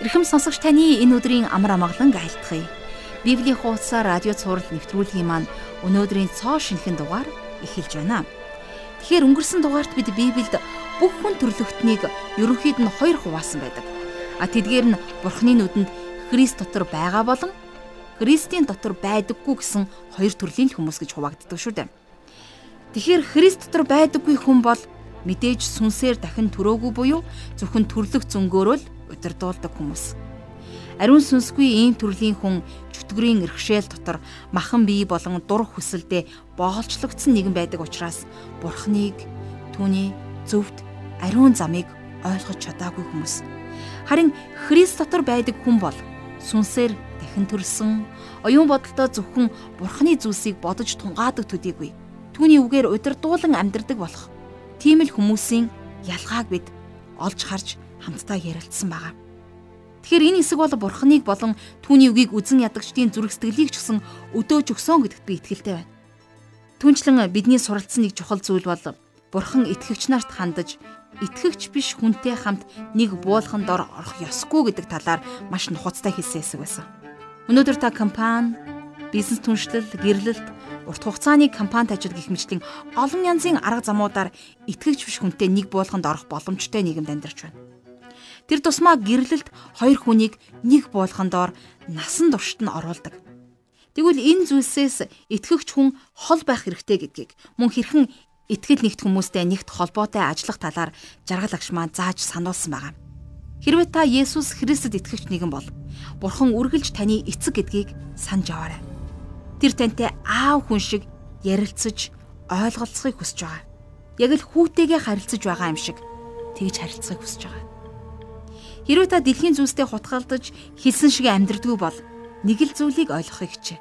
Ирхэм сонсогч таны энэ өдрийн амар амгалан айлтгая. Библийн хуудасаар радио цаураар нэвтрүүлгийн маань өнөөдрийн цоо шинхэн дугаар эхэлж байна. Тэгэхээр өнгөрсөн дугаарт бид Библиэд бүх хүн төрлөختнийг ерөнхийд нь хоёр хуваасан байдаг. А тэдгээр нь Бурхны нүдэнд Христ дотор байгаа болон Христийн дотор байдаггүй гэсэн хоёр төрлийн хүмүүс гэж хуваагддаг шүү дээ. Тэгэхээр Христ дотор байдаггүй хүн бол мэдээж сүнсээр дахин төрөөгүй буюу зөвхөн төрлөх зөнгөөрөө л удирдуулдаг хүмүүс. Ариун сүнсгүй ийм төрлийн хүн чөтгөрийн эрхшээл дотор махан бие болон дур хүсэлдээ боолчлогдсон нэгэн байдаг учраас Бурхныг түүний зөвхт ариун замыг ойлгож чадаагүй хүмүүс. Харин Христ дотор байдаг хүн бол сүнсээр дахин төрсөн оюун бодолтой зөвхөн Бурхны зүйлсийг бодож тунгаадаг төдийгүй. Түүний үгээр удирдуулан амьдрдаг болох тийм л хүмүүсийн ялгааг бид олж харж хамтдаа ярилцсан байгаа. Тэгэхээр энэ хэсэг бол бурхныг болон түүний үгийг үзэн ядагчдын зүрх сэтгэлийг ч гэсэн өдөөж өгсөн гэдэгт би итгэлтэй байна. Түүнчлэн бидний суралцсан нэг чухал зүйл бол бурхан итгэгч нарт хандаж итгэгч биш хүнтэй хамт нэг буулганд ор орох ёсгүй гэдэг талаар маш нухацтай хэлсэн хэсэг байсан. Өнөөдөр та компани, бизнес түншлэл, гэрлэлт, урт хугацааны компанид ажил гэх мэтлийн олон янзын арга замуудаар итгэгч биш хүнтэй нэг буулганд орох боломжтой нийгэмд амьдарч байна. Тэр тусмаа гэрлэлд хоёр хүнийг нэг буулгандоор насан туршид нь оруулдаг. Тэгвэл энэ зүйлсээс итгэгч хүн хол байх хэрэгтэй гэдгийг мөн хэрхэн итгэл нэгт хүмүүстэй нэгт холбоотой ажиллах талаар жаргал агш маань зааж сануулсан байгаа. Хэрвээ та Есүс Христэд итгэгч нэгэн бол Бурхан үргэлж таны эцэг гэдгийг санаж аваарай. Тэр тантай аав хүн шиг ярилцаж ойлголцохыг хүсэж байгаа. Яг л хүүтэйгээ харилцаж байгаа юм шиг тэгж харилцахыг хүсэж байгаа. Хэрвээ та дэлхийн зүйлстэй хутгалдаж хэлсэн шиг амьдрдгүй бол нэг л зүйлийг ойлгохыг хичээ.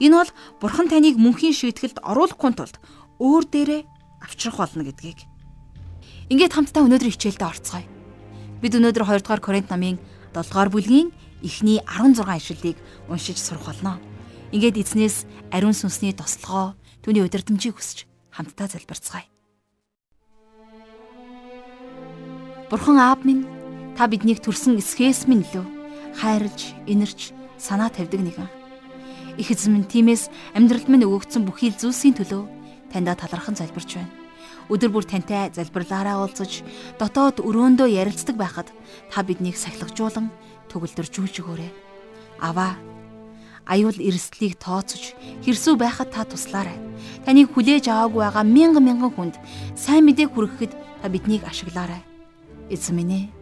Энэ бол Бурхан таныг мөнхийн шийтгэлд оруулахгүй тулд өөр дээрээ авчрах болно гэдгийг. Ингээд хамтдаа өнөөдөр хичээлдээ орцгоё. Бид өнөөдөр 2 дугаар Коринт намын 7 дугаар бүлгийн эхний 16 ишлэлийг уншиж сурах болно. Ингээд эзнээс ариун сүнсний тослогоо түүний удирдамжийг хүсэж хамтдаа залбирцгаая. Бурхан аав минь Та биднийг төрсөн эсхээс минь лөө хайрлж, инэрч, санаа тавьдаг нэгэн. Их эзэн минь тиймээс амьдралд минь өгөгдсөн бүхий л зүйлсийн төлөө таньда талархан залбирч байна. Өдөр бүр тантай залбирлаараа уулзаж, дотоод өрөөндөө ярилцдаг байхад та биднийг сахилгажуулан төгөлдөржүүлж өгөөрэй. Аваа аюул эрсдлийг тооцож хэрсүү байхад та туслаарай. Таныг хүлээж аваагүй байгаа мянган мянган хүнд сайн мэдээ хүргэхэд та биднийг ашиглаарай. Эзэн минь ээ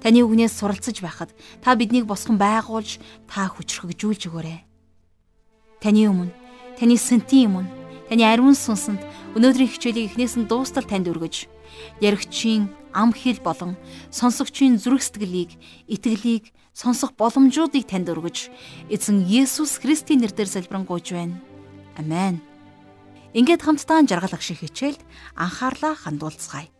Таны үгнээс суралцж байхад та биднийг босгон байгуулж та хүчрхэгжүүлж өгөөрэй. Таны өмнө, таны сэнтийн өмнө, таны ариун сүнсэнд өнөөдрийн хичээлийг эхнээс нь дуустал танд өргөж, яригчийн ам хэл болон сонсогчийн зүрх сэтгэлийг, итгэлийг сонсох боломжуудыг танд өргөж, эзэн Есүс Христийн нэрээр залбирanгуйж байна. Амен. Ингээд хамтдаа жаргалах шиг хичээлд анхаарлаа хандуулцгаая.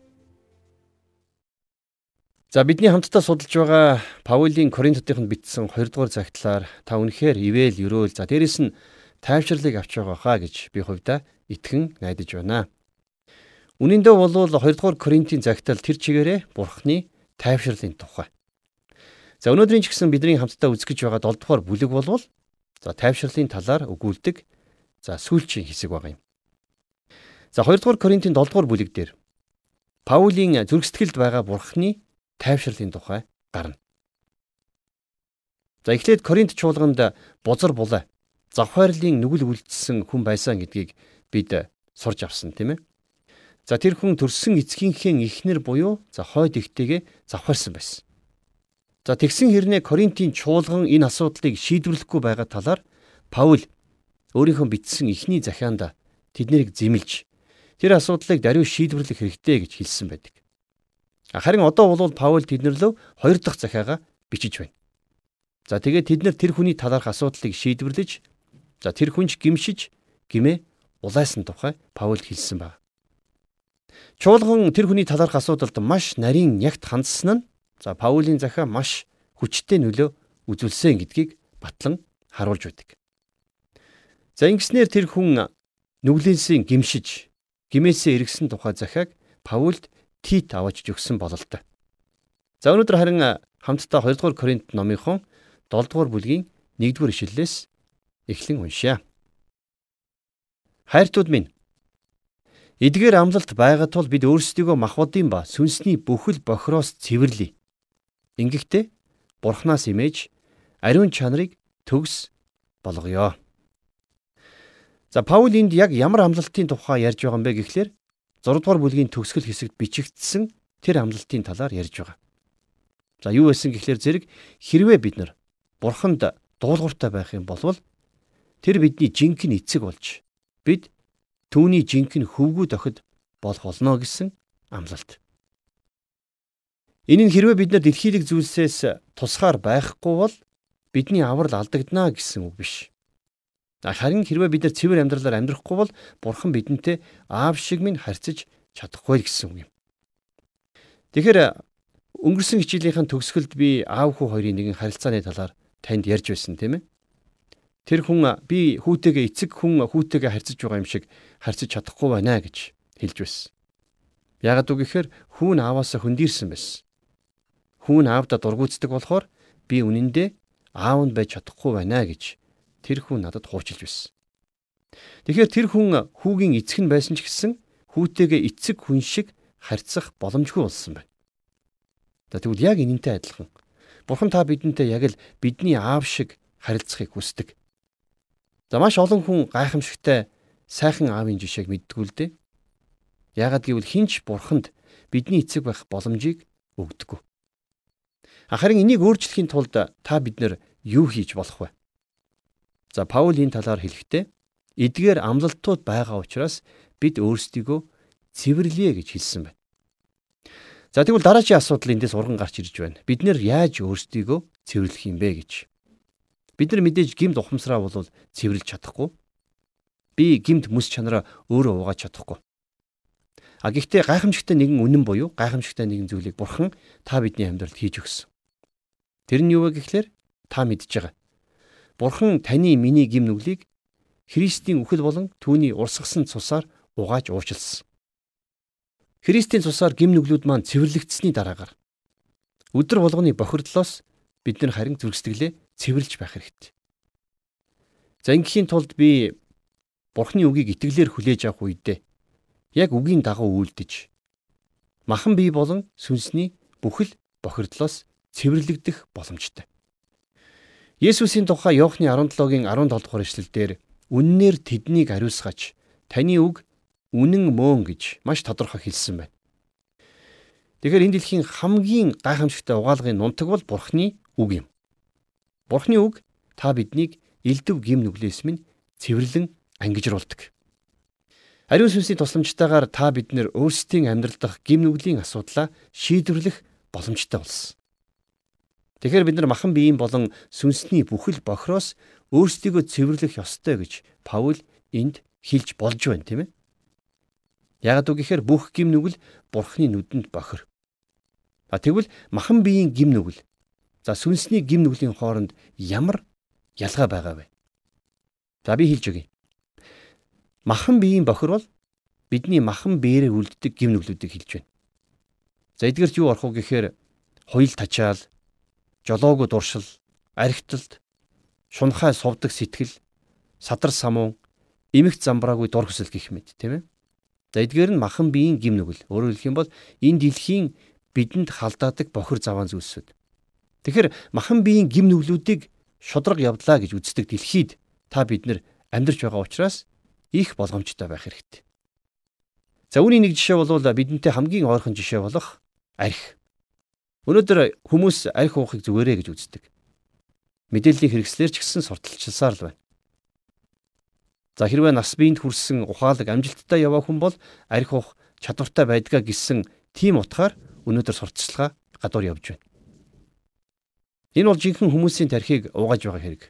За бидний хамтдаа судалж байгаа Паулийн Коринтотынд бичсэн 2 дугаар загтлаар та үнэхээр ивэл өрөөл за дээрэс нь тайвширлыг авч байгаа хаа гэж би хувьдаа итгэн найдаж байна. Үнэн дээр бол 2 дугаар Коринтын загтал тэр чигээрээ Бурхны тайвширлын тухай. За өнөөдрийн ч гэсэн бидний хамтдаа үзэж байгаа 7 дугаар бүлэг болвол за тайвширлын талаар өгүүлдэг за сүүлчийн хэсэг байгаа юм. За 2 дугаар Коринтын 7 дугаар бүлэг дээр Паулийн зүрх сэтгэлд байгаа Бурхны тайвширлын тухай гарна. За эхлээд Коринт чуулганд бузар булаа завхайрлын нүгэл үлдсэн хүн байсан гэдгийг бид сурж авсан тийм ээ. За тэр хүн төрсөн эцгийнхээ ихнэр буюу за хойд ихтэйгээ завхаарсан байсан. За тэгсэн хэрнээ Коринтын чуулган энэ асуудлыг шийдвэрлэхгүй байгаа талаар Паул өөрийнхөө бичсэн ихний захианд тэднийг зэмлж тэр асуудлыг даруй шийдвэрлэх хэрэгтэй гэж хэлсэн байдаг. Харин одоо бол Паул тэднэрлөө хоёр дахь захиагаа бичиж байна. За тэгээд тэд нар тэр хүний талаарх асуудлыг шийдвэрлэж за тэр хүнч гимшиж гимээ улайсан тухай Паул хэлсэн байна. Чуулган тэр хүний талаарх асуудалд маш нарийн ягт хандсан нь за Паулийн захиа маш хүчтэй нөлөө үзүүлсэн гэдгийг батлан харуулж байдаг. За ингэснээр тэр хүн нүглэнсийн гимшиж гимээсээ эргэсэн тухай захиаг Паулд Тит аваач өгсөн бололтой. За өнөөдөр харин хамтдаа 2 дугаар Коринт номынхон 7 дугаар бүлгийн 1 дугаар ишлэлээс эхлэн уншъя. Хайртууд минь эдгээр амлалт байгаа тул бид өөрсдийгөө махбодын ба сүнсний бүхэл бохроос цэвэрлэе. Ингэхдээ Бурханаас имэж ариун чанарыг төгс болгоё. За Паул энд яг ямар амлалтын тухай ярьж байгаа юм бэ гэхлээр 6 дугаар бүлгийн төгсгөл хэсэгт бичигдсэн тэр амлалтын талаар ярьж байгаа. За юу байсан гэхлээр зэрэг хэрвээ бид нар бурханд дуулууртай байх юм бол тэр бидний жинхэнэ эцэг болж бид түүний жинхэнэ хөвгүүд охид болох болно гэсэн амлалт. Энэ нь хэрвээ бид нар дэлхийлэг зүйлсээс тусгаар байхгүй бол бидний аврал алдагдана гэсэн үг биш. Харин хэрвээ бид нар цэвэр амьдралаар амьдрахгүй бол бурхан бидэнтэй аав шиг минь харьцаж чадахгүй гэсэн үг юм. Тэгэхээр Өнгөрсөн хичээлийнхэн төгсгөлд би аав хүү хоёрын нэгэн харилцааны талаар танд ярьж байсан тийм ээ. Тэр хүн би хүүтэйгээ эцэг хүн хүүтэйгээ харьцаж байгаа юм шиг харьцаж чадахгүй байна гэж хэлж байсан. Яагад үг гэхээр хүүн ааваасаа хөндийрсэн байсан. Хүүн аавда дургуутдаг болохоор би үнэндээ аав нь байж чадахгүй байна гэж тэр хүн надад хуучилж байсан. Тэгэхээр тэр хүн хүүгийн эцэг нь байсан ч гэсэн хүүтэйгээ эцэг хүн шиг харьцах боломжгүй болсон байна. За тэгвэл яг энэнтэй адилхан. Бурхан та бидэнтэй яг л бидний аав шиг харилцахыг хүсдэг. За маш олон хүн гайхамшигтай сайхан аавын жишээг мэддгүү л дээ. Яагад гэвэл хинч бурханд бидний эцэг байх боломжийг өгдөггүй. Харин энийг өөрчлөхийн тулд та бид нэр юу хийж болох вэ? За Паул энэ талаар хэлэхдээ эдгээр амлалтууд байгаа учраас бид өөрсдийгөө цэвэрлэе гэж хэлсэн байна. За тэгвэл дараагийн асуудал эндээс урган гарч ирж байна. Бид нэр яаж өөрсдийгөө цэвэрлэх юм бэ гэж. Бид нар мэдээж гимд ухамсараа бол цэвэрлж чадахгүй. Би гимд мэс чанараа өөрөө угааж чадахгүй. А гэхдээ гайхамшигтай нэгэн үнэн буюу гайхамшигтай нэгэн зүйлийг бурхан та бидний амьдралд хийж өгсөн. Тэр нь юу вэ гэхлээр та мэдж байгаа. Бурхан таны миний гим нүглийг Христийн үхэл болон түүний урсгасан цусаар угааж уучлсан. Христийн цусаар гим нүглүүд маань цэвэрлэгдсэний дараагаар өдөр болгоны бохирдлоос бид нар харин зүрхсэтгэлээ цэвэрлж байх хэрэгтэй. За ингэхийн тулд би Бурхны үгийг итгэлээр хүлээж авах үедээ яг үгийн дагуу үйлдэж махан бие болон сүнсний бүхэл бохирдлоос цэвэрлэгдэх боломжтой. Есүсийн тухай Иохны 17-гийн 17 дугаар эшлэлдэр үннээр тэднийг ариусгаач таны үг үнэн мөн гэж маш тодорхой хэлсэн байна. Тэгэхээр энэ дэлхийн хамгийн гайхамшигтай угаалгын нунтаг бол Бурхны үг юм. Бурхны үг та биднийг элдв гим нүглээс минь цэвэрлэн ангижруулдаг. Ариун сүнсийн тусламжтайгаар та бид нэр өөрсдийн амьдрал дахь гим нүглийн асуудлаа шийдвэрлэх боломжтой болсон. Тэгэхээр бид нар махан биеийн болон сүнсний бүхэл бохроос өөрсдийгөө цэвэрлэх ёстой гэж Паул энд хэлж болж байна тийм ээ. Яагад үг гэхээр бүх гим нүгэл бурхны нүдэнд бохир. А тэгвэл махан биеийн гим нүгэл за сүнсний гим нүглийн хооронд ямар ялгаа байгаа вэ? За би хэлж өгье. Махан биеийн бохир бол бидний махан биеэрээ үлддэг гим нүглүүдийг хэлж байна. За эдгээрч юу орох вэ гэхээр хуйл тачаал, жолоогүй дуршил, архиталт, шунхай сувдаг сэтгэл, садар самуун, эмх замбраагүй дур хүсэл гэх мэт тийм ээ. За эдгээр нь махан биеийн гим нүгэл. Өөрөөр хэлэх юм бол энэ дэлхийн бидэнд халдаадаг бохир заваан зүйлсүүд. Тэгэхээр махан биеийн гим нүглүүдийг шудраг явдлаа гэж үздэг дэлхийд та бид нар амьдарч байгаа учраас их болгоомжтой байх хэрэгтэй. За үүний нэг жишээ бол бидэнтэй хамгийн ойрхон жишээ болох арх. Өнөөдөр хүмүүс арх уухыг зүгээрээ гэж үздэг. Мэдээллийн хэрэгслэр ч гэсэн сурталчилсаар л байна. За хэрвээ нас биеинд хүрсэн ухаалаг амжилттай яваа хүн бол арх ух чадвартай байдгаа гэсэн тийм утгаар өнөөдөр сурталчилгаа гадуур явж байна. Энэ бол жинхэнэ хүмүүсийн тархийг угааж байгаа хэрэг.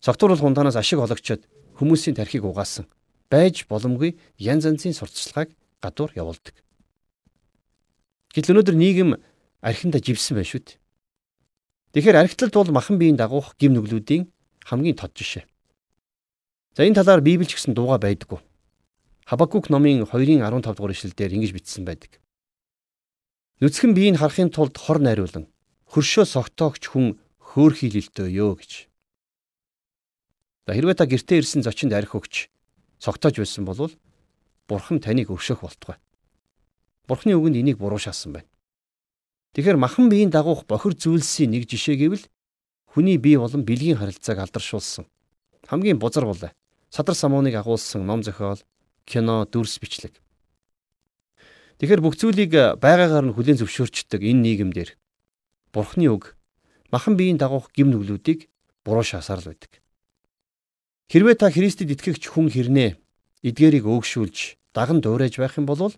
Цогтур бол хундаанаас ашиг ологчод хүмүүсийн тархийг угаасан байж боломгүй янз янзын сурталчилгааг гадуур явуулдаг. Гэтэл өнөөдөр нийгэм архинда живсэн байна шүү дээ. Тэгэхээр архитлалт бол махан биеийн дагуух гим нүглүүдийн хамгийн тод жишээ. За энэ талаар Библич гэсэн дууга байдаггүй. Хабакук номын 2-ын 15 дугаар ишлэлдэр ингэж бичсэн байдаг. Нүцгэн биеийг харахын тулд хор найруулан хөршөө согтоогч хүн хөөхийлэлтэй ёо гэж. За хэрвээ та гэртээ ирсэн зочинд арх өгч цогтоож байсан бол Бурхан таныг өршөөх болтугай. Бурханы үгэнд энийг буруу шаасан байна. Тэгэхээр махан биеийн дагуух бохир зүйлсийн нэг жишээ гэвэл хүний бие болон бэлгийн харилцааг алдаршуулсан хамгийн бузар бол садар самууныг агуулсан ном зохиол, кино, дүрс бичлэг. Тэгэхээр бүх зүйлийг байгаагаар нь хүлээн зөвшөөрчдөг энэ нийгэмдэр Бурхны үг махан биеийн дагуух гим нүглүүдийг буруу шаасаар л байдаг. Хэрвээ та Христэд итгэгч хүн хэрнээ эдгээрийг өөгшүүлж даган дуурайж байх юм бол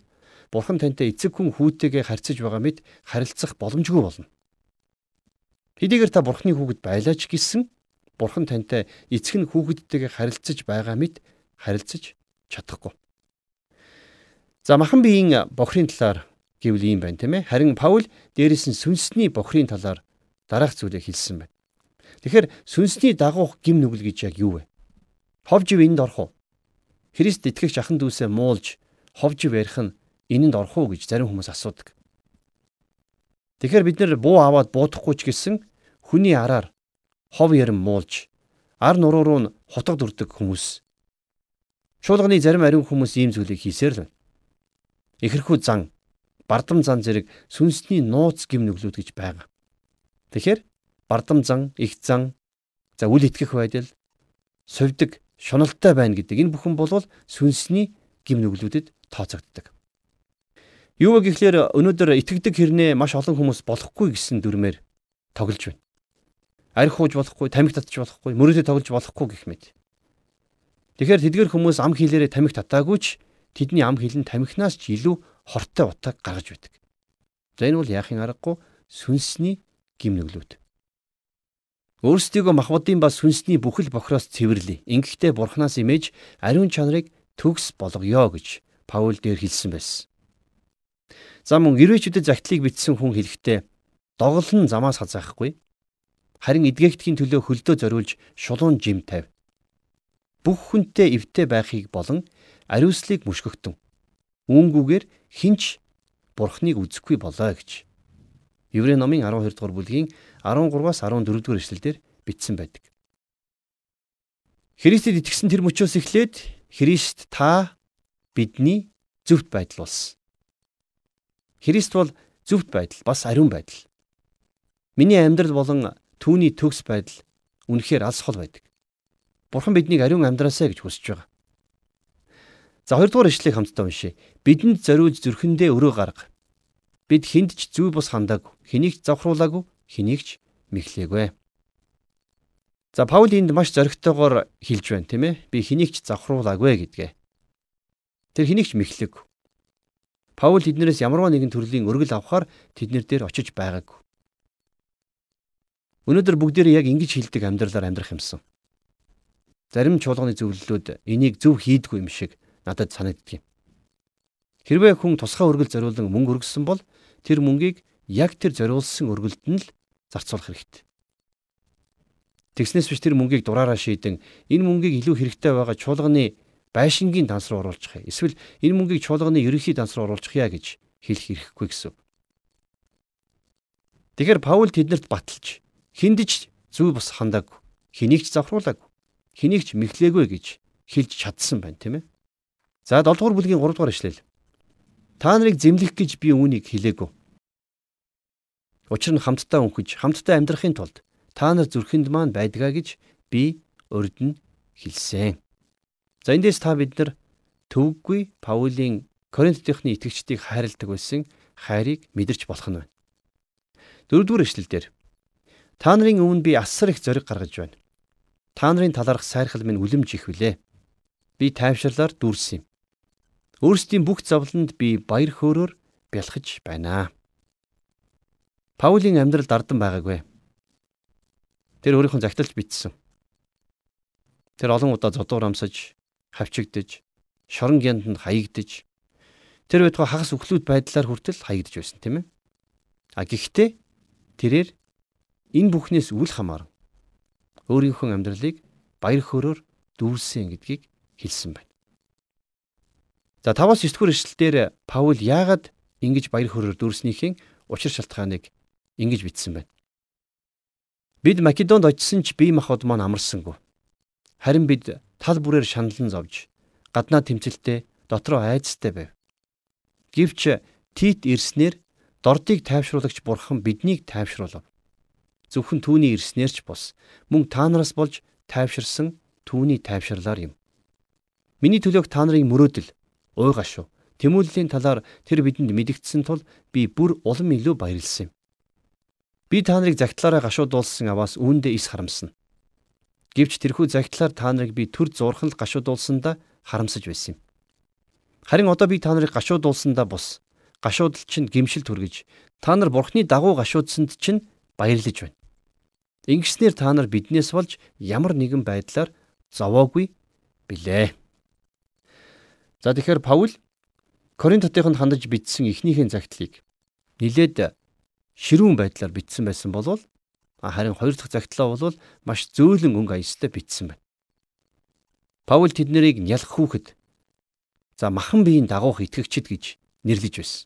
Бурхан тантай эцэг хүн хүүтэйгээ харьцаж байгаа мэд харилцах боломжгүй болно. Хэдийгээр та Бурханы хүүхэд байлаач гэсэн Бурхан тантай эцэг нь хүүхэдтэйгээ харилцаж байгаа мэд харилцаж чадахгүй. За махан биеийн бохрын талаар гэвэл ийм байна тийм ээ. Харин Паул дээрээс нь сүнсний бохрын талаар дараах зүйлийг хэлсэн байна. Тэгэхээр сүнсний дагуух гим нүгэл гэж яг юу вэ? Ховжив энд орох уу? Христ итгэгч ахын дүүсээ муулж ховжив ярих нь энэнд орох уу гэж зарим хүмүүс асуудаг. Тэгэхээр бид нэр буу аваад буудахгүй ч гэсэн хүний араар хов ярим муулж ар нуруу руу нь хутаг дүрдэг хүмүүс. Чуулганы зарим ариун хүмүүс ийм зүйлийг хийсээр л. Ихэрхүү зан, бардам зан зэрэг сүнсний нууц гим нүглүүд гэж байгаа. Тэгэхээр бардам зан, их зан, за үл итгэх байдал, сувдаг шуналтай байна гэдэг энэ бүхэн бол сүнсний гим нүглүүдэд тооцогддог. Юу вэ гэхлээр өнөөдөр итгэдэг хэрнээ маш олон хүмүүс болохгүй гэсэн дүрмээр тоглож байна. Арх хууж болохгүй, тамхи татж болохгүй, мөрөөдө тоглож болохгүй гэх мэт. Тэгэхээр тэдгэр хүмүүс ам хилээрээ тамхи татаагүй ч тэдний ам хил нь тамхинаас ч илүү хортой утаг гаргаж байдаг. За энэ бол яахын аргагүй сүнсний гим нүглүүд. Өөрсдийгөө махбодын ба сүнсний бүхэл бохроос цэвэрлэе. Ингэхдээ бурхнаас имэж ариун чанарыг төгс болгоё гэж Паул дээр хэлсэн байсан. За мөн гэрээчүүдэд загтлыг бичсэн хүн хэлэхдээ доголн замаас хазаахгүй. Харин эдгээгдэхийн төлөө хөлдөө зориулж шулуун жим тавь. Бүх хүнтэй эвтэй байхыг болон ариуслыг мөшгөхтөн. Үүнгүүгээр хинч бурхныг үзэхгүй болоо гэж. Еврей номын 12 дугаар бүлгийн 13-аас 14 дугаар эшлэлдэр бичсэн байдаг. Христэд итгэсэн тэр мөчөөс эхлээд Христ та бидний зөвхт байдал болсон. Христ бол зөвхт байдал бас ариун байдал. Миний амьдрал болон түүний төгс байдал үнэхээр алс хол байдаг. Бурхан биднийг ариун амьдраасаа гэж хүсэж байгаа. За хоёрдугаар ишлэгийг хамтдаа уншъя. Бидэнд зориулж зүрхэндээ өрөө гарга. Бид хүнд ч зүй бус хандаагүй, хэнийг ч завхруулаагүй, хэнийг ч мэхлээгүй. За Паул энд маш зоригтойгоор хэлж байна тийм ээ. Би хэнийг ч завхруулаагүй гэдгээ. Тэр хэнийг ч мэхлэг. Паул тэднээс ямарваа нэгэн төрлийн өргөл авахар тэднэр дээр очиж байгаагүй. Өнөөдөр бүгдээрээ яг ингэж хилдэг амьдралаар амьдрах юмсан. Зарим чуулганы зөвлөлүүд энийг зөв хийдгүй юм шиг надад санагддаг юм. Хэрвээ хүн тусгай өргөл зориулан мөнгө өргөсөн бол тэр мөнгийг яг тэр зориулсан өргөлд нь л зарцуулах хэрэгтэй. Тэгснээс биш тэр мөнгийг дураараа шийдэн энэ мөнгийг илүү хэрэгтэй байгаа чуулганы байшингийн данс руу оруулчих юм. Эсвэл энэ мөнгийг чуулганы ерөнхий данс руу оруулчих яа гэж хэлэх хэрэггүй гэсэн. Тэгэхээр Паул тэднэрт баталж хиндэж зүй бус хандааг хэнийг ч завхруулаагүй хэнийг ч мэхлээгүй гэж хэлж чадсан байна тийм ээ. За 7 дугаар бүлгийн 3 дугаар ишлэл. Та нарыг зэмлэх гэж би үүнийг хэлээгүй. Учир нь хамтдаа өнхөж, хамтдаа амьдрахын тулд та нар зүрхэнд маань байдгаа гэж би урд нь хэлсэн. За эндээс та бид нар төвөггүй Паулийн Коринтдийнхны итгэгчдийг хайрладаг байсан хайрыг мэдэрч болох нь байна. Дөрөвдүгээр эшлэлдэр та нарын өмнө би асар их зориг гаргаж байна. Та нарын талаарх сайрхал минь үлэмж их вүлээ. Би тайвшрлаар дүүрсэн юм. Өөрсдийн бүх зовлонд би баяр хөөрөөр бялхаж байна. Паулийн амьдрал дардан байгаагүй. Тэр өөрийнхөө загталж битсэн. Тэр олон удаа зодуур амсаж, хавчигдж, шорон гянданд хаягдж, тэр байтугай хагас өглүүд байдлаар хүртэл хаягдж байсан тийм ээ. А гэхдээ тэрээр энэ бүхнээс үл хамааран өөрийнхөө амьдралыг баяр хөөрөөр дүүрсэн гэдгийг хэлсэн байна. За 5-аас 9 дугаар эшлэлдэр Паул яагаад ингэж баяр хөөрөөр дүүрснийхээ учир шалтгааныг ингэж бичсэн байна. Бид Македонд очисон ч бие махбод маань амарсангүй. Харин бид тал бүрээр шаналн зовж гаднаа тэмцэлтэй дотроо айцтай байв. Гэвч Тит ирснээр дордыг тайвшруулагч бурхан биднийг тайвшруулав. Зөвхөн түүний ирснээр ч бус мөн та нараас болж тайвширсан түүний тайвширлаар юм. Миний төлөөх та нарын мөрөөдөл уйгашуу Тэмүүллийн талаар тэр бидэнд мэдгдсэн тул би бүр улам илүү баярлсан юм. Би та нарыг загтлаараа гашуудуулсан аваас үүндээ ис харамсна. Гэвч тэрхүү загтлаар та нарыг би төр зурхан л гашуудуулсандаа харамсаж байсан юм. Харин одоо би та нарыг гашуудуулсандаа бус. Гашуудал чинь гимшил түргэж та нар бурхны дагуу гашуудсанд чинь баярлаж байна. Ингэснээр та нар биднээс болж ямар нэгэн байдлаар зовоогүй билээ. За тэгэхээр Паул Коринтотынд хандаж бичсэн эхнийхэн загтлыг нилээд ширүүн байдлаар бичсэн байсан болвол харин хоёр дахь загтлаа бол маш зөөлөн өнгө аястай бичсэн байна. Паул тэднийг нялх хүүхэд за махан биеийн дагуух итгэгчд гэж нэрлэж байсан.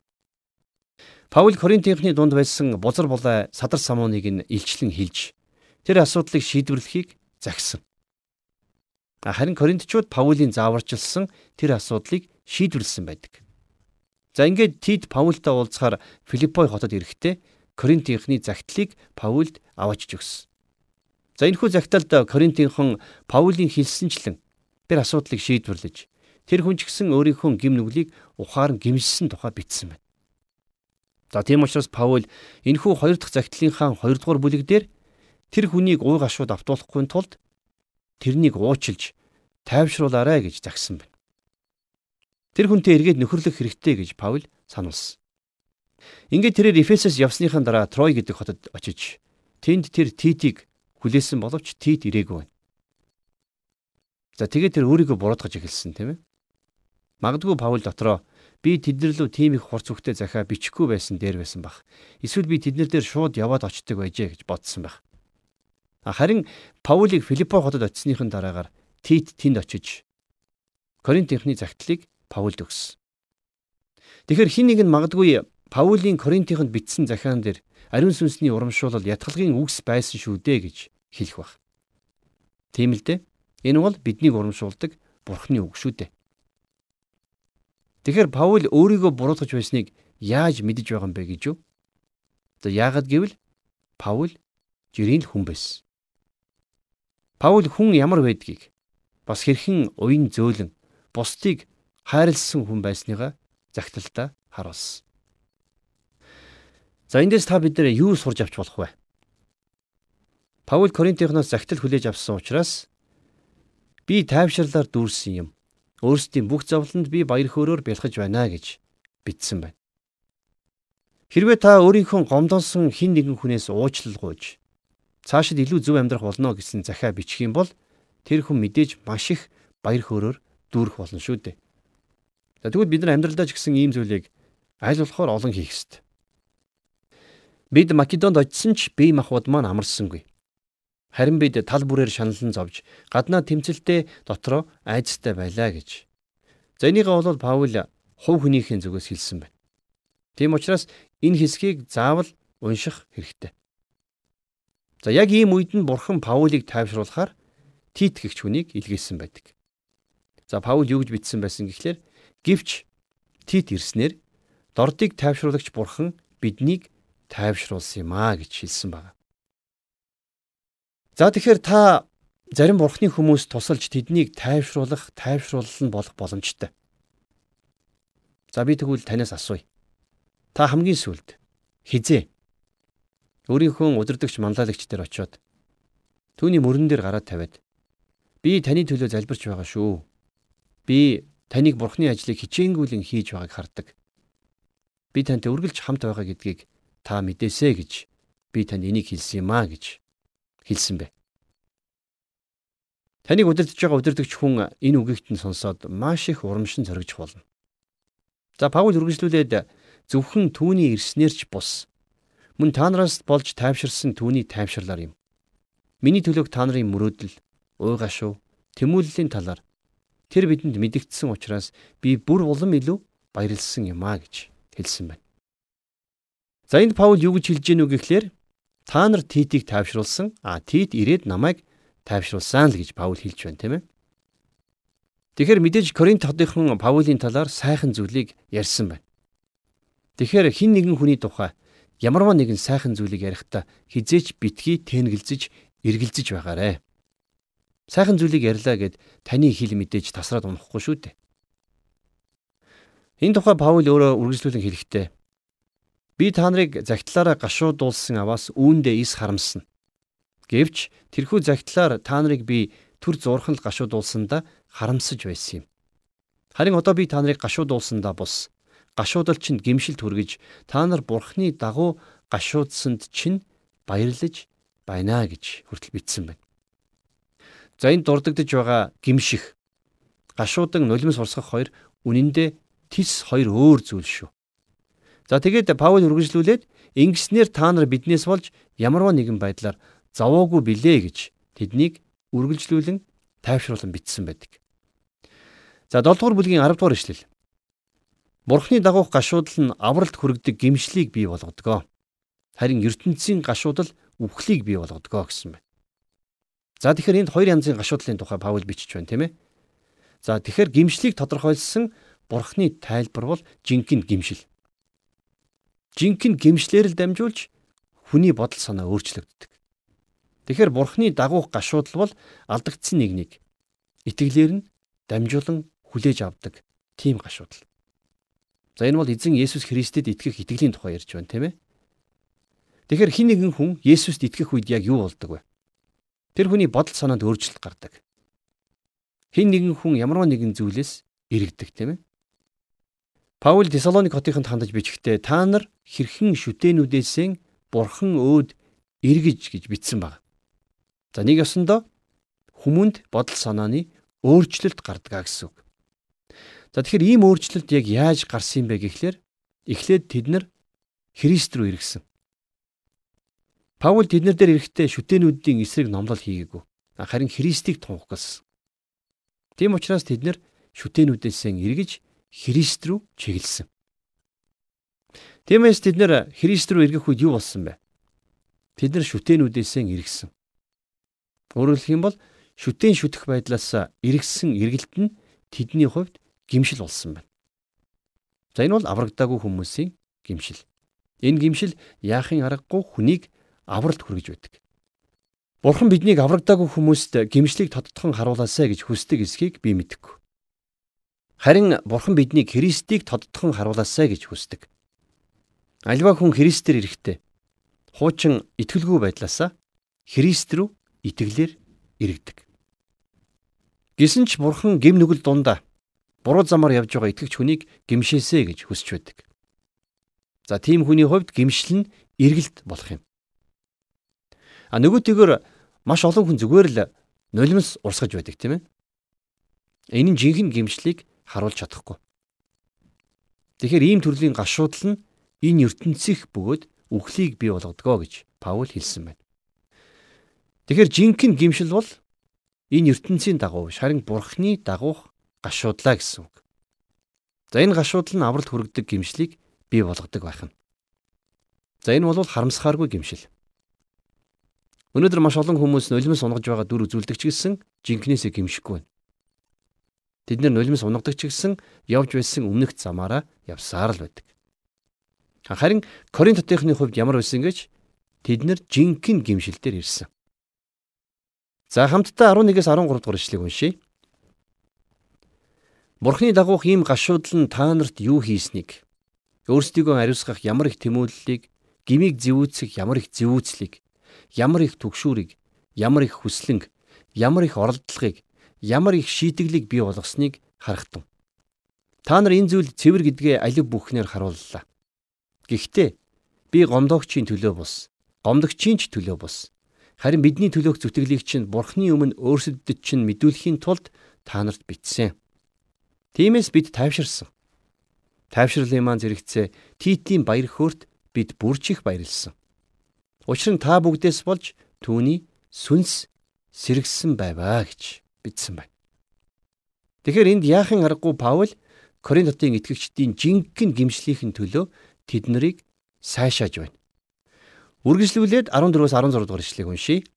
Паул Коринтынхны дунд байсан бузар булай садар самууныг нь илчлэн хилж тэр асуудлыг шийдвэрлэхийг загсан. Харин Коринтчууд Паулийн зааварчилсан тэр асуудлыг шийдвэрлсэн байдаг. За ингээд Тит Паултай уулзахаар Филиппой хотод ирэхдээ Коринтынхны загтлыг Паулд аваачж өгсөн. За энэхүү загталд Коринтынхон Паулийн хэлсэнчлэн тэр асуудлыг шийдвэрлэж тэр хүн ч гэсэн өөрийнхөө гим нүглийг ухаан гимжсэн тухай бичсэн байна. За тийм учраас Паул энэхүү хоёр дахь загтлынхаа хоёрдугаар бүлэг дээр тэр хүнийг ууй гашууд автуулахгүй тулд тэрнийг уучилж тайвшруулаарай гэж загсан байна. Тэр хүнтэй эргээд нөхөрлөх хэрэгтэй гэж Паул сануулсан. Ингээд тэрээр Эфесэс явсныхаа дараа Трой гэдэг хотод очиж тэнд тэр Титийг хүлээсэн боловч Тит ирээгүй байна. За тэгээд тэр өөрийгөө буруутгаж эхэлсэн тийм ээ. Магадгүй Паул дотроо би тэднэр лөө тийм их хурц хөхтэй захиа бичихгүй байсан дээр байсан баг. Эсвэл би тэднэр дээр шууд яваад очдөг байжээ гэж бодсон баг. Харин Паулийг Филиппо хотод очисныхын дараагаар Тит тэнд очиж Коринтынхны загтлыг Паулд өгсөн. Тэгэхээр хин нэг нь магадгүй Паулийн Коринтынд бичсэн захиан дээр ариун сүнсний урамшуулал ятгалгийн үгс байсан шүү дээ гэж хэлэх баг. Тийм л дээ. Энэ бол биднийг урамшуулдаг Бурхны үг шүү дээ. Тэгэхээр Паул өөрийгөө буруутгаж байсныг яаж мэдэж байгаа юм бэ гэж юу? За яагаад гэвэл Паул жирийн хүн байсан. Паул хүн ямар байдгийг бас хэрхэн уян зөөлөн бусдыг хайрлсан хүн байсныгаа загталтаа харуулсан. За эндээс та бид нэр юу сурж авч болох вэ? Паул Коринтынхноос загтал хүлээж авсан учраас би тайвширлаар дүүрсэн юм. Өөрсдийн бүх зовлонд би баяр хөөрөөр бэлхэж байна гэж бичсэн байна. Хэрвээ та өөрийнхөө гомдонсон хин нэгэн хүнээс уучлал гуйж цаашид илүү зөв амьдрах болно гэсэн захиа бичих юм бол тэр хүн мэдээж маш их баяр хөөрөөр дүүрэх болно шүү дээ. За тэгвэл бид нар амьдралдаа ч гэсэн ийм зүйлийг аль болохоор олон хийх ёстой. Бид Македонд очисон ч бие махбод маань амарсангүй. Харин бид тал бүрээр шаналн зовж гаднаа тэмцэлтэй дотроо айцтай байлаа гэж. За энийгээ бол Паул хувь хүнийхээ зүгээс хэлсэн байна. Тийм учраас энэ хэсгийг заавал унших хэрэгтэй. За яг ийм үед нь бурхан Паулийг тайвшруулахаар Тит гэгч хүнийг илгээсэн байдаг. За Паул юу гэж бичсэн байсан гэхлээр гівч Тит ирснээр дордыг тайвшруулагч бурхан биднийг тайвшруулсан юм аа гэж хэлсэн байна. За тэгэхээр та зарим бурхны хүмүүс тусалж тэднийг тайвшруулах, тайвшруулал нь болох боломжтой. За би тэгвэл танаас асууя. Та хамгийн сүлд хизээ өөрийнхөө удирдахч манлайлагч дээр очиод түүний мөрөн дээр гараад тавиад би таны төлөө залбирч байгаа шүү. Би таныг бурхны ажлыг хичээнгүйлэн хийж байгааг хардаг. Би тантай үргэлж хамт байгаа гэдгийг та мэдээсэй гэж би танд энийг хэлсэн юм аа гэж хэлсэн бэ. Таныг удирдах байгаа удирдагч хүн энэ үгийгт нь сонсоод маш их урамшин зоригч болно. За Паул үргэлжлүүлээд зөвхөн түүний ирснээр ч бус мөн та нараас болж тайвширсан түүний тайвширлаар юм. Миний төлөөх та нарын мөрөөдөл уйгашуу тэмүүллийн талаар тэр бидэнд мэдэгдсэн учраас би бүр улам илүү баярлсан юм а гэж хэлсэн байна. За энд Паул юу гэж хэлж гэнэ үг гэхлээр та нар Титийг тайвшруулсан, а Тит ирээд намайг тайвшруулсан л гэж Паул хэлж байна, тийм ээ. Тэгэхээр мэдээж Коринт хотынхон Паулийн талаар сайхан зүйлийг ярьсан байна. Тэгэхээр хин нэгэн хүний тухай ямарваа нэгэн сайхан зүйлийг ярихдаа хизээч битгий тэнгэлзэж, эргэлзэж байгаарэ. Сайхан зүйлийг ярьлаа гэд таны хэл мэдээж тасраад унахгүй шүү дээ. Энэ тухай Паул өөрөө үргэлжлүүлэн хэлэхдээ би та нарыг загтлаараа гашуудуулсан аваас үүндээ ис харамсна. Гэвч тэрхүү загтлаар та нарыг би төр зурхан л гашуудуулсандаа харамсаж байсан юм. Харин одоо би та нарыг гашуудуулсандаа бус гашуудал чинь гимшил түргэж та нар бурхны дагуу гашуудсанд чинь баярлаж байна гэж хүртэл бичсэн байна. За энэ дурддагдж байгаа гимших гашуудан нулимс урсгах хоёр үнэндээ тис хоёр өөр зүйл шүү. За тэгээд Паул үргэлжлүүлээд ингэснээр та нар биднээс болж ямарваа нэгэн байдлаар заваагүй билээ гэж тэднийг үргэлжлүүлэн тайвшруулан бичсэн байдаг. За 7 дугаар бүлгийн 10 дугаар ишлэл. Бурхны дагуух гашуудал нь авралт хүрэгдэг гимшлийг бий болгодгоо. Харин ертөнцийн гашуудал үхлийг бий болгодгоо гэсэн байна. За тэгэхээр энд хоёр янзын гашуудлын тухай Паул бичиж байна тийм ээ. За тэгэхээр гимшлийг тодорхойлсон Бурхны тайлбар бол жинхэнэ гимшил. Жинхэнэ гимшлэр л дамжуулж хүний бодол санаа өөрчлөгддөг. Тэгэхээр Бурхны дагуух гашуудал бол алдагдсан нэгнийг итгэлээр нь дамжуулан хүлээж авдаг тийм гашуудал. За энэ бол эзэн Есүс Христэд итгэх итгэлийн тухай ярьж байна тийм ээ. Тэгэхээр хин нэгэн хүн Есүст итгэх үед яг юу болдог вэ? Тэр хүний бодол санаанд өөрчлөлт гардаг. Хин нэгэн хүн ямарваа нэгэн зүйлээс иргэдэг тийм ээ. Паул Тесалоник хотынд хандаж бичгтээ та нар хэрхэн шүтээнүүдээсээ бурхан өөд эргэж гэж бичсэн баг. За нэг ёсондоо хүмүүнд бодол санааны өөрчлөлт гардгаа гэсэн үг. За тэгэхээр ийм өөрчлөлт яг яаж гарсан бэ гэхлээр эхлээд тэд нар Христ рүү иргэсэн. Паул тэднэр дээр ирэхдээ шүтээнүүдийн эсрэг номлол хийгээгүй. Харин Христийг тунх гэсэн. Тийм учраас тэд нар шүтээнүүдээс эргэж Христ рүү чиглэсэн. Тиймээс тэд нар Христ рүү эргэх үед юу болсон бэ? Тэд нар шүтээнүүдээс эргэсэн. Хэлэх юм бол шүтэн шүтэх байдлаас эргэсэн эргэлт нь тэдний хувьд гимшил болсон байна. За энэ бол аврагдаагүй хүмүүсийн гимшил. Энэ гимшил яахын аргагүй хүнийг авралт хүргэж байдаг. Бурхан биднийг аврагдаагүй хүмүүст гимшлийг тодтохон харуулаасай гэж хүсдэг эсхийг би мэдэхгүй. Харин Бурхан биднийг Христийг тодтохон харуулаасай гэж хүсдэг. Альва хүн Христээр ирэхдээ хуучин итгэлгүй байдлаасаа Христ рүү итгэлээр иргэдэг. Гэсэн ч бурхан гим нүгэл дундаа буруу замаар явж байгаа итгэгч хүнийг гимшээсэ гэж хүсэж байдаг. За тийм хүний хувьд гимшил нь эргэлт болох юм. А нөгөөтэйгөр маш олон хүн зүгээр л нулимс урсгаж байдаг тийм ээ. Энэ нь жинхэнэ гимшлийг харуулж чадахгүй. Тэгэхээр ийм төрлийн гашуудал нь энэ ертөнцийнх бөгөөд үхлийг бий болгодгоо гэж Паул хэлсэн байна. Тэгэхээр жинхэнэ гимшил бол Энэ ертөнцийн дагуу шарин бурхны дагуух гашуудлаа гэсэн үг. За энэ гашуудал нь авралт хүргэдэг гимшлийг бий болгодог байх нь. За энэ бол харамсахааргүй гимшил. Өнөөдөр маш олон хүмүүс нулимс унгаж байгаа дүр үзүүлдэг ч гэсэн жинкнээсээ гимшихгүй байна. Тэд нэр нулимс унгадаг ч гэсэн явж байсан өмнөх замаараа явсаар л байдаг. Харин Коринт хотынхны хувьд ямар байсан гэж тэд нэр жинхэнэ гимшилдээр ирсэн. За хамтдаа 11-ээс 13 дугаар ишлэгийг уншийе. Бурхны дагуух ийм гашуудал нь та нарт юу хийснийг өөрсдийгөө ариусгах ямар их тэмүүллийг, гмийг зэвүүцэх ямар их зэвүүцлийг, ямар их түгшүүрийг, ямар их хүслэнг, ямар их оролдлогыг, ямар их шийтгэлийг бий болгосныг харахтун. Та нар энэ зүйл цэвэр гэдгээ алив бүхнээр харууллаа. Гэхдээ би гомдогчийн төлөө бус, гомдогчийн ч төлөө бус, Харин бидний төлөөх зүтгэлийг чинь Бурхны өмнө өөрсдөд чинь мэдүүлэхийн тулд та нарт бичсэн. Тиймээс бид тайвширсан. Тайвшрлын маань зэрэгцээ Титийн баяр хөөрт бид бүрч их баярлсан. Учир нь та бүгдээс болж түүний сүнс сэргсэн байваа гэж бичсэн байна. Тэгэхээр энд яахын аргагүй Паул Коринт хотын итгэгчдийн жинхэнэ гимшлийнхэн төлөө тэд нарыг сайшааж байна. Үргэлжлүүлээд 14-өөс 16 дугаар ишлэгийг уншийе.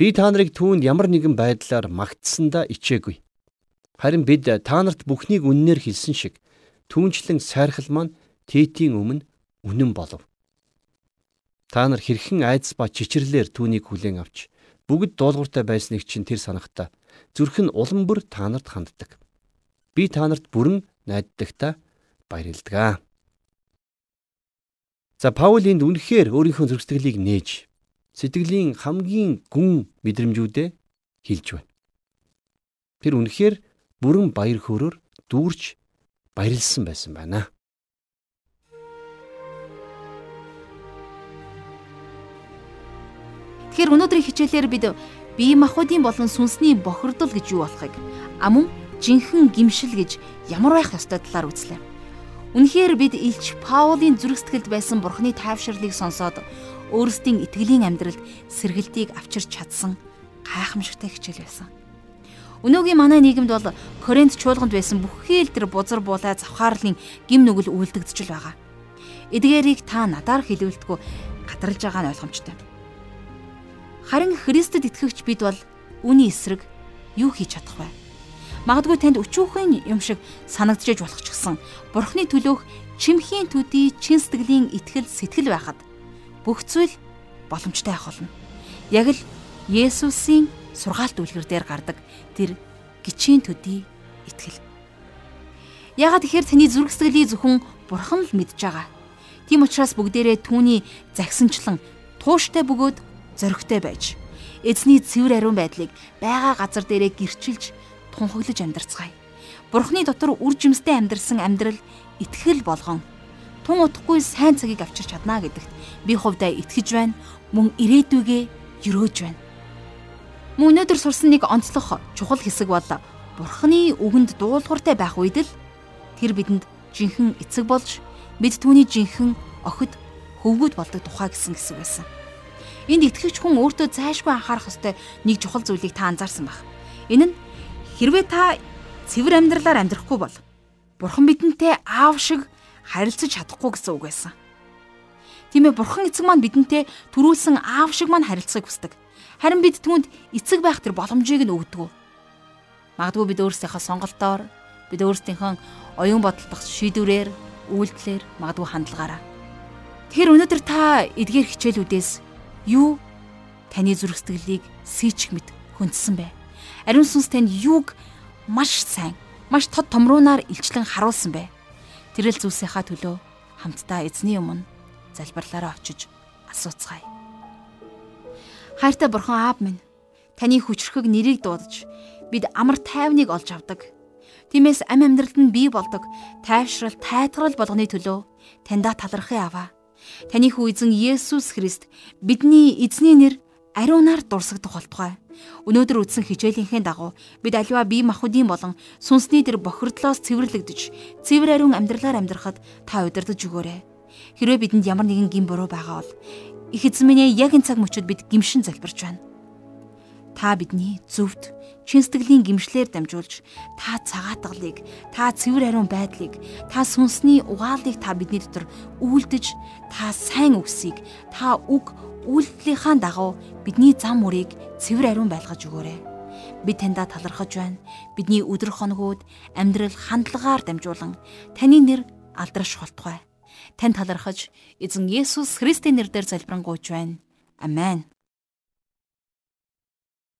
Би та нарыг түүнд ямар нэгэн байдлаар магтсандаа ичээгүй. Харин бид та нарт бүхнийг үннээр хэлсэн шиг түүнчлэн сайрхал маань тэтийн өмнө үнэн болов. Та нар хэрхэн айдас ба чичирлэр түүнийг хүлээн авч бүгд дуулууртай байсныг чинь тэр санахта зүрх нь улам бүр та нарт ханддаг. Би та нарт бүрэн найддагта баярлалаа. За Паул энд үнэхээр өөрийнхөө зөрсдгэлийг нээж сэтгэлийн хамгийн гүн мэдрэмжүүдээ хэлж байна. Тэр үнэхээр бүрэн баяр хөөрөөр дүүрч баярлсан байсан байна. Тэгэхээр өнөөдрийн хичээлээр бид бие махбодын болон сүнсний бохирдол гэж юу болохыг амун жинхэнэ гимшил гэж ямар байх ёстой талаар үзлээ. Үнэхээр бид Илч Паулийн зүрх сэтгэлд байсан Бурхны тайвширлыг сонсоод өөрсдийн итгэлийн амьдралд сэргэлтийг авчирч чадсан гайхамшигтай хичээл байсан. Өнөөгийн манай нийгэмд бол Коринт чуулганд байсан бүхий л тэр бузар буулай завхаарлын гим нүгэл үйлдэгдэж л байгаа. Эдгээрийг та надаар хэлүүлдэггүй гатарлж байгаа нь ойлгомжтой. Харин Христэд итгэгч бид бол үүний эсрэг юу хийж чадах вэ? Магадгүй танд өчүүхэн юм шиг санагдчихэж болох ч гэсэн Бурхны төлөөх чимхийн төдий чин сэтгэлийн итгэл сэтгэл байхад бүх зүйл боломжтой байх болно. Яг л Есүсийн сургаалт үлгэр дээр гардаг тэр гिचийн төдий итгэл. Ягаад тэгэхээр таны зүрх сэтгэлийг зөвхөн Бурхан л мэдж байгаа. Тийм учраас бүгдээрээ түүний загсанчлан тууштай бөгөөд зоригтой байж эзний цэвэр ариун байдлыг байгаа газар дээрээ гэрчилж тунхаглаж амьдарцгаая. Бурхны дотор үр жимстэй амьдрсан амьдрал итгэл болгон тун утгагүй сайн цагийг авчирч чадна гэдэгт би хувьдаа итгэж байна. Мөн ирээдүгээ өрөөж байна. Мөн өнөөдөр сурсан нэг онцлог чухал хэсэг бол Бурхны үгэнд дуулууртай байх үед л тэр бидэнд жинхэнэ эцэг болж бид түүний жинхэнэ охид хөвгүүд болдог тухай гэсэн хэсэг байсан. Энд итгэгч хүн өөртөө зайшгүй анхаарах ёстой нэг чухал зүйлийг та анзаарсан баг. Энэ нь Хэрвээ та цэвэр амьдралаар амьдрахгүй бол Бурхан бидэнтэй аав шиг харилцаж чадахгүй гэсэн үг байсан. Тийм ээ Бурхан эцэг маань бидэнтэй төрүүлсэн аав шиг маань харилцахыг хүсдэг. Харин бид түүнд эцэг байх тэр боломжийг нь өгдөг. Магадгүй бид өөрсдийнхөө сонголтоор бид өөрсдийнхөө оюун бодолдох шийдвэрээр үйлдэлээр магадгүй хандлагаараа. Тэгэхээр өнөөдөр та эдгээр хичээлүүдээс юу таны зүрх сэтгэлийг сийчих мэд хүндсэн бэ? Ариун сүнс танд юуг маш сайн, маш тод томруунаар илчлэн харуулсан бэ? Тэрэл зүйлсийнхаа төлөө хамтдаа эзний өмнө залбирлаараа очиж асууцгаая. Хайртай бурхан аав минь, таны хүчрхэг нэрийг дуудаж бид амар тайвныг олж авдаг. Тиймээс ам амьдралд нь бий болдог тайвшрал, тайтгарал болгоны төлөө таньда талархъя аваа. Таны хүү эзэн Есүс Христ бидний эзний нэр ариунаар дурсагдах болтугай. Өнөөдөр үтсэн хичээлийнхээ дагуу бид аливаа бие махбодын болон сүнсний тэр бохирдлоос цэвэрлэгдэж, цэвэр ариун амьдралаар амьдрахад та удирдах өгөөрэй. Хэрвээ бидэнд ямар нэгэн гин буруу байгаа бол их эзэн минь яг энэ цаг мөчид бид гимшин залбирч байна. Та бидний зөвд чин сэтгэлийн гимшлэр дамжуулж та цагаатгалыг, та цэвэр ариун байдлыг, та сүнсний угаалыг та бидний дотор үйлдэж, та сайн үгсийг, та үг үйлдэлийнхаа дагуу бидний зам мөрийг цэвэр ариун байлгаж өгөөрэй. Бид таньда талархаж байна. Бидний өдөр хоногуд амьдрал хандлагаар дамжуулан таны нэр алдраш болтугай. Тань талархаж эзэн Есүс Христийн нэрээр залбирanгуйч байна. Амен.